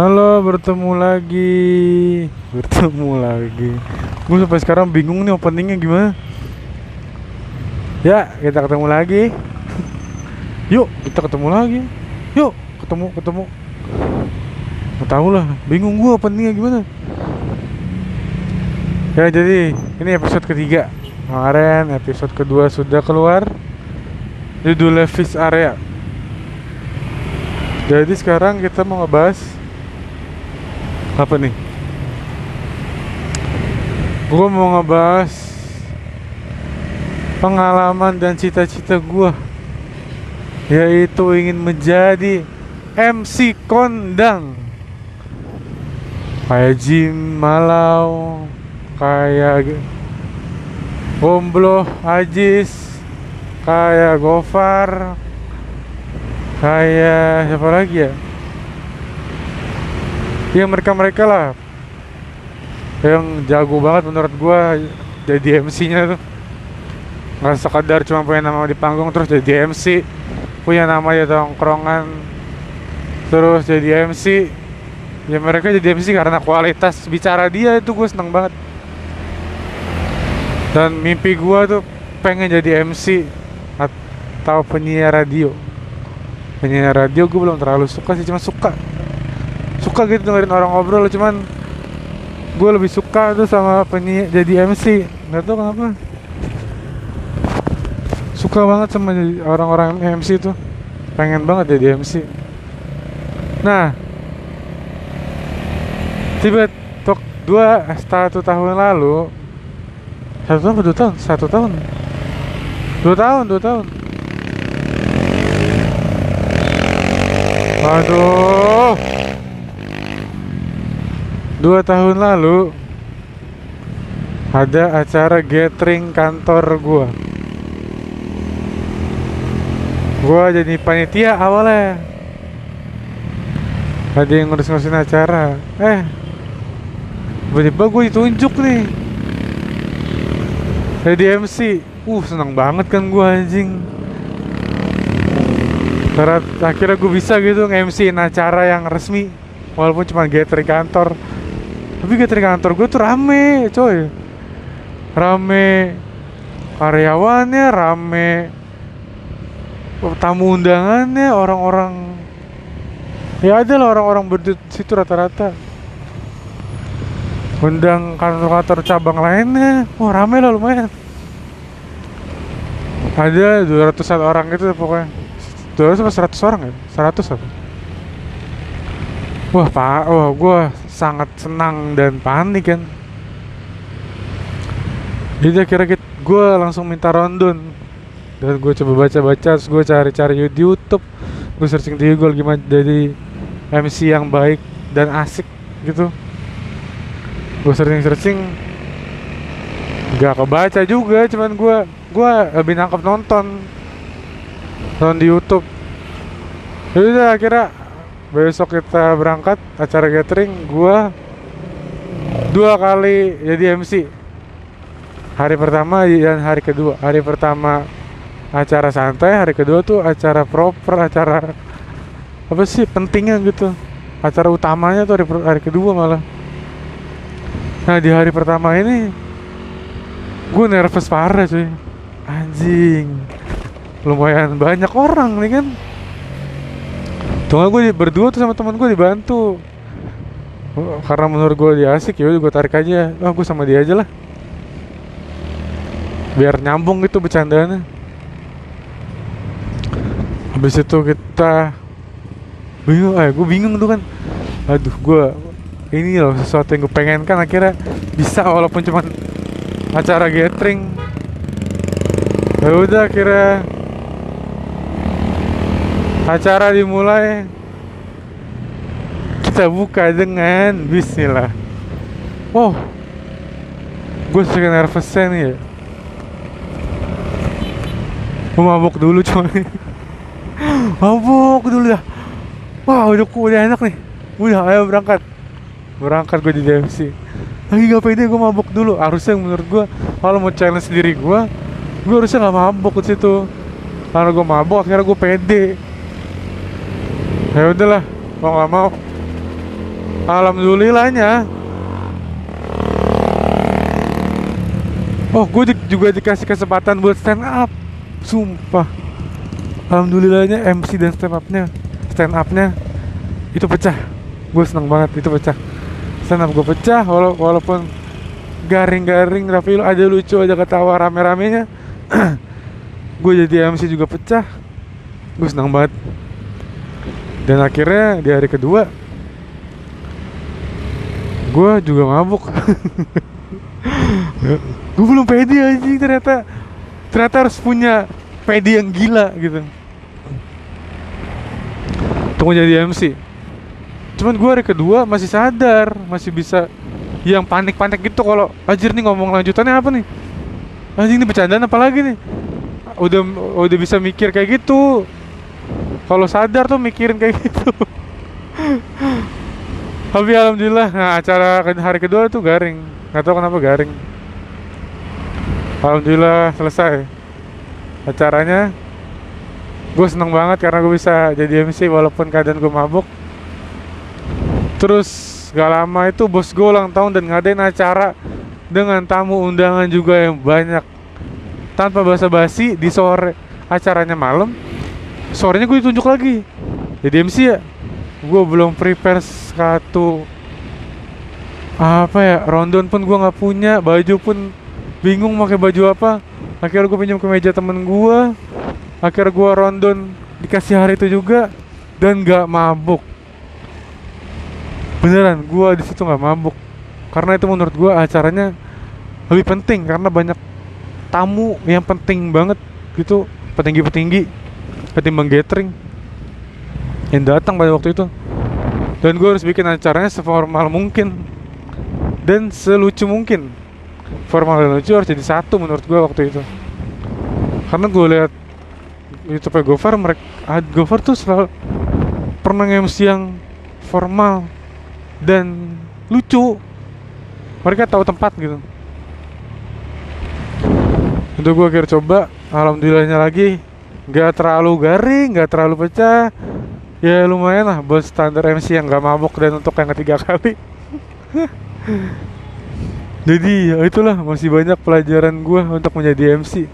Halo, bertemu lagi. Bertemu lagi. Gue sampai sekarang bingung nih openingnya gimana. Ya, kita ketemu lagi. Yuk, kita ketemu lagi. Yuk, ketemu, ketemu. Gak tau lah, bingung gue openingnya gimana. Ya, jadi ini episode ketiga. Kemarin episode kedua sudah keluar. Judulnya Fish Area. Jadi sekarang kita mau ngebahas apa nih? Gue mau ngebahas pengalaman dan cita-cita gue yaitu ingin menjadi MC kondang kayak Jim Malau kayak Gombloh Ajis kayak Gofar kayak siapa lagi ya ya mereka mereka lah yang jago banget menurut gua jadi MC nya tuh. Nggak sekadar cuma punya nama di panggung terus jadi MC punya nama di tongkrongan terus jadi MC ya mereka jadi MC karena kualitas bicara dia itu gue seneng banget. Dan mimpi gua tuh pengen jadi MC atau penyiar radio. Penyiar radio gue belum terlalu suka sih cuma suka suka gitu dengerin orang ngobrol cuman gue lebih suka tuh sama penyiar jadi MC nggak tahu kenapa. Suka banget sama orang-orang MC tuh. Pengen banget jadi MC nah tiba tok dua satu tahun lalu satu tahun dua tahun? Satu tahun. Dua tahun dua tahun. Aduh. Dua tahun lalu ada acara gathering kantor gua. Gua jadi panitia awalnya. Ada yang ngurus-ngurusin acara. Eh, tiba-tiba gue ditunjuk nih. Jadi MC. Uh, senang banget kan gua anjing. Akhirnya gue bisa gitu nge-MC-in acara yang resmi Walaupun cuma gathering kantor Tapi gathering kantor gue tuh rame coy. Rame karyawannya, rame tamu undangannya, orang-orang Ya ada lah orang-orang berdua situ rata-rata. Undang kantor-kantor cabang lainnya. Wah rame lah lumayan. Ada 200an orang gitu pokoknya. 200 apa 100 orang ya? 100 apa? Wah, pak, wah, gue sangat senang dan panik kan. Jadi akhirnya gue langsung minta rondon dan gue coba baca-baca, terus gue cari-cari di YouTube, gue searching di Google gimana jadi MC yang baik dan asik gitu. Gue searching-searching, gak kebaca juga, cuman gue gue lebih nangkep nonton nonton di YouTube jadi udah akhirnya besok kita berangkat acara gathering gua dua kali jadi MC hari pertama dan hari kedua. Hari pertama acara santai hari kedua tuh acara proper acara apa sih pentingnya gitu. Acara utamanya tuh hari, hari kedua malah. Nah di hari pertama ini gue nervous parah cuy. Anjing. Lumayan banyak orang nih kan Tuh gue berdua tuh sama teman gue dibantu. Karena menurut gue dia asik ya gue tarik aja. Oh gue sama dia aja lah. Biar nyambung gitu bercandanya habis itu kita bingung eh gue bingung tuh kan. Aduh gue ini loh sesuatu yang gue pengen kan akhirnya bisa walaupun cuman acara gathering. Ya udah akhirnya acara dimulai. Kita buka dengan Bismillah. Oh gue sedikit nervousnya nih ya. Gue mabuk dulu coy mabuk dulu dah. Wah udah udah enak nih. Udah ayo berangkat. Berangkat gue di DMC lagi gak pede gue mabuk dulu. Harusnya menurut gue kalau mau challenge diri gue gue harusnya gak mabuk ke situ. Karena gue mabuk akhirnya gue pede ya udahlah mau nggak mau. Alhamdulillahnya. Oh gue di- juga dikasih kesempatan buat stand up. Sumpah. Alhamdulillahnya MC dan stand upnya stand upnya itu pecah. Gue seneng banget itu pecah. Stand up gue pecah wala- walaupun garing-garing tapi ada lucu ada ketawa rame-ramenya. Gue jadi MC juga pecah. Gue senang banget dan akhirnya di hari kedua gue juga mabuk. Gue belum pede anjing ternyata. Ternyata harus punya pede yang gila gitu. Untuk menjadi MC cuman gue hari kedua masih sadar masih bisa yang panik-panik gitu kalau anjir nih ngomong lanjutannya apa nih? Anjing ini bercandaan apa lagi nih? Udah udah bisa mikir kayak gitu kalau sadar tuh mikirin kayak gitu. Tapi alhamdulillah nah acara hari kedua tuh garing. Nggak tahu kenapa garing. Alhamdulillah selesai acaranya. Gue seneng banget karena gue bisa jadi MC walaupun keadaan gue mabuk. Terus gak lama itu bos gue ulang tahun dan ngadain acara dengan tamu undangan juga yang banyak. Tanpa basa-basi di sore acaranya malam sorenya gue ditunjuk lagi. Jadi MC ya? Gue belum prepare satu apa ya rondon pun gue nggak punya baju pun bingung pakai baju apa. Akhirnya gue pinjam ke meja temen gue akhirnya gue rondon dikasih hari itu juga dan nggak mabuk. Beneran gue di situ nggak mabuk. Karena itu menurut gue acaranya lebih penting karena banyak tamu yang penting banget gitu petinggi-petinggi ketimbang gathering. Yang datang pada waktu itu. Dan gue harus bikin acaranya seformal mungkin. Dan selucu mungkin. Formal dan lucu harus jadi satu menurut gue waktu itu. Karena gue lihat YouTube Gofar mereka Gofar tuh selalu pernah MC yang formal dan lucu. Mereka tahu tempat gitu. Untuk gue akhirnya coba. Alhamdulillahnya lagi nggak terlalu garing nggak terlalu pecah. Ya lumayan lah buat standar MC yang nggak mabuk dan untuk yang ketiga kali. Jadi ya itulah masih banyak pelajaran gue untuk menjadi MC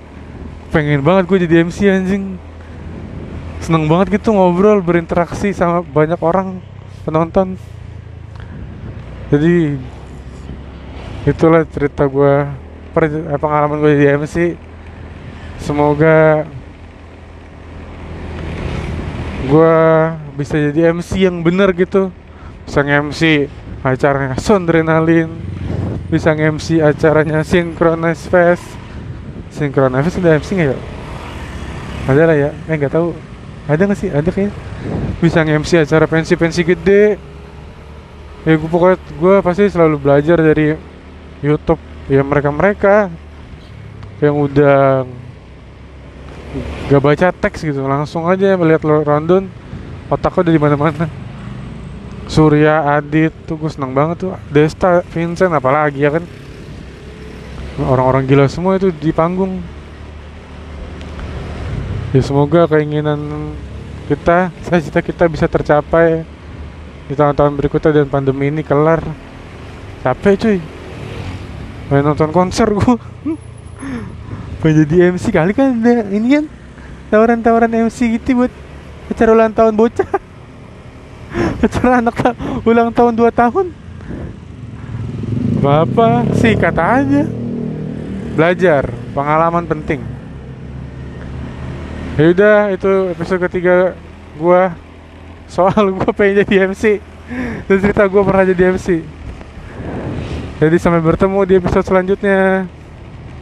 pengen banget gue jadi MC anjing. Seneng banget gitu ngobrol berinteraksi sama banyak orang penonton. Jadi itulah cerita gue eh, pengalaman gue jadi MC semoga gue bisa jadi MC yang bener gitu. Bisa nge-MC acaranya Sondrenalin bisa nge-MC acaranya Synchronize Fest. Synchronize Fest ada MC nggak ya? ada lah ya, eh nggak tahu. Ada nggak sih? ada kayaknya. Bisa nge-MC acara pensi-pensi gede. Ya gue pokoknya gue pasti selalu belajar dari YouTube. Ya mereka-mereka yang udah gak baca teks gitu langsung aja melihat rundown otaknya udah di mana-mana. Surya Adit tuh gue seneng banget tuh. Desta Vincent apalagi ya kan? Orang-orang gila semua itu di panggung. Ya semoga keinginan kita cita kita bisa tercapai di tahun-tahun berikutnya dan pandemi ini kelar. Capek cuy. Main nonton konser gua pengen jadi MC kali kan ini kan tawaran-tawaran MC gitu buat acara ulang tahun bocah. Acara anak ulang tahun 2 tahun. Bapak sih kata aja. Belajar pengalaman penting. Ya udah itu episode ketiga gua. Soal gua pengen jadi MC dan cerita gua pernah jadi MC jadi sampai bertemu di episode selanjutnya